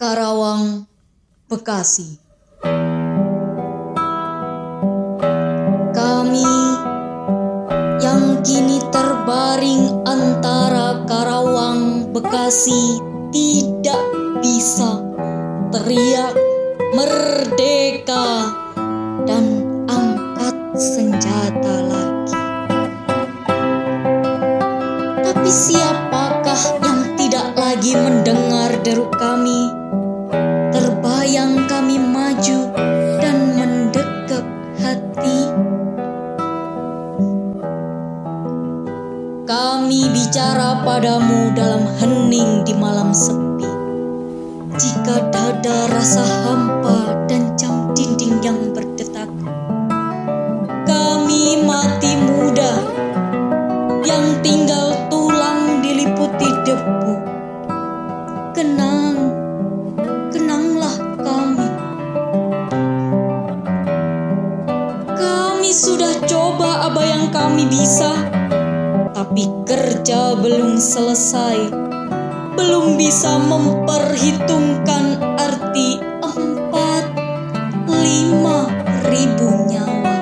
Karawang, Bekasi. Kami yang kini terbaring antara Karawang, Bekasi tidak bisa teriak merdeka dan angkat senjata lagi. Tapi tidak lagi mendengar deru kami? Terbayang kami maju dan mendekap hati. Kami bicara padamu dalam hening di malam sepi. Jika dada rasa hampa dan Kenang, kenanglah kami. Kami sudah coba apa yang kami bisa, tapi kerja belum selesai. Belum bisa memperhitungkan arti empat lima ribu nyawa.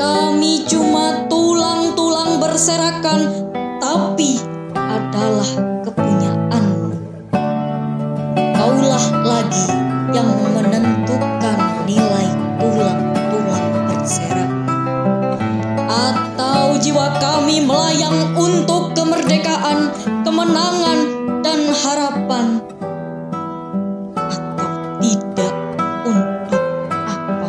Kami cuma tulang-tulang berserakan, tapi adalah kepunyaanmu. Kaulah lagi yang menentukan nilai tulang-tulang berserakan. Atau jiwa kami melayang untuk kemerdekaan, kemenangan, dan harapan. Atau tidak untuk apa-apa.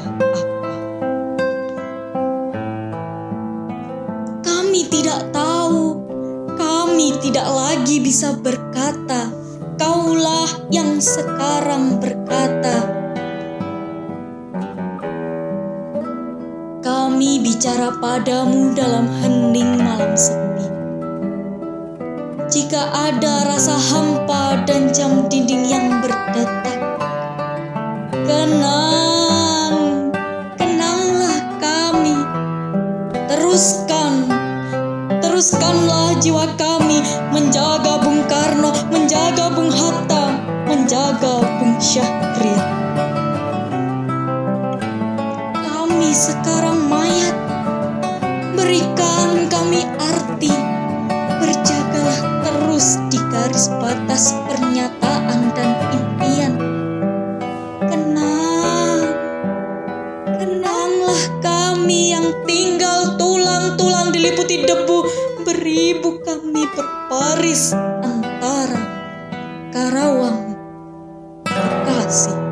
Kami tidak tahu. Kami tidak lagi bisa berkata. Kaulah yang sekarang berkata. Kami bicara padamu dalam hening malam sepi. Jika ada rasa hampa dan jam dinding yang berdetak, kenang, jiwa kami menjaga Bung Karno, menjaga Bung Hatta, menjaga Bung Syahrir. Kami sekarang mayat, berbaris antara Karawang, Bekasi.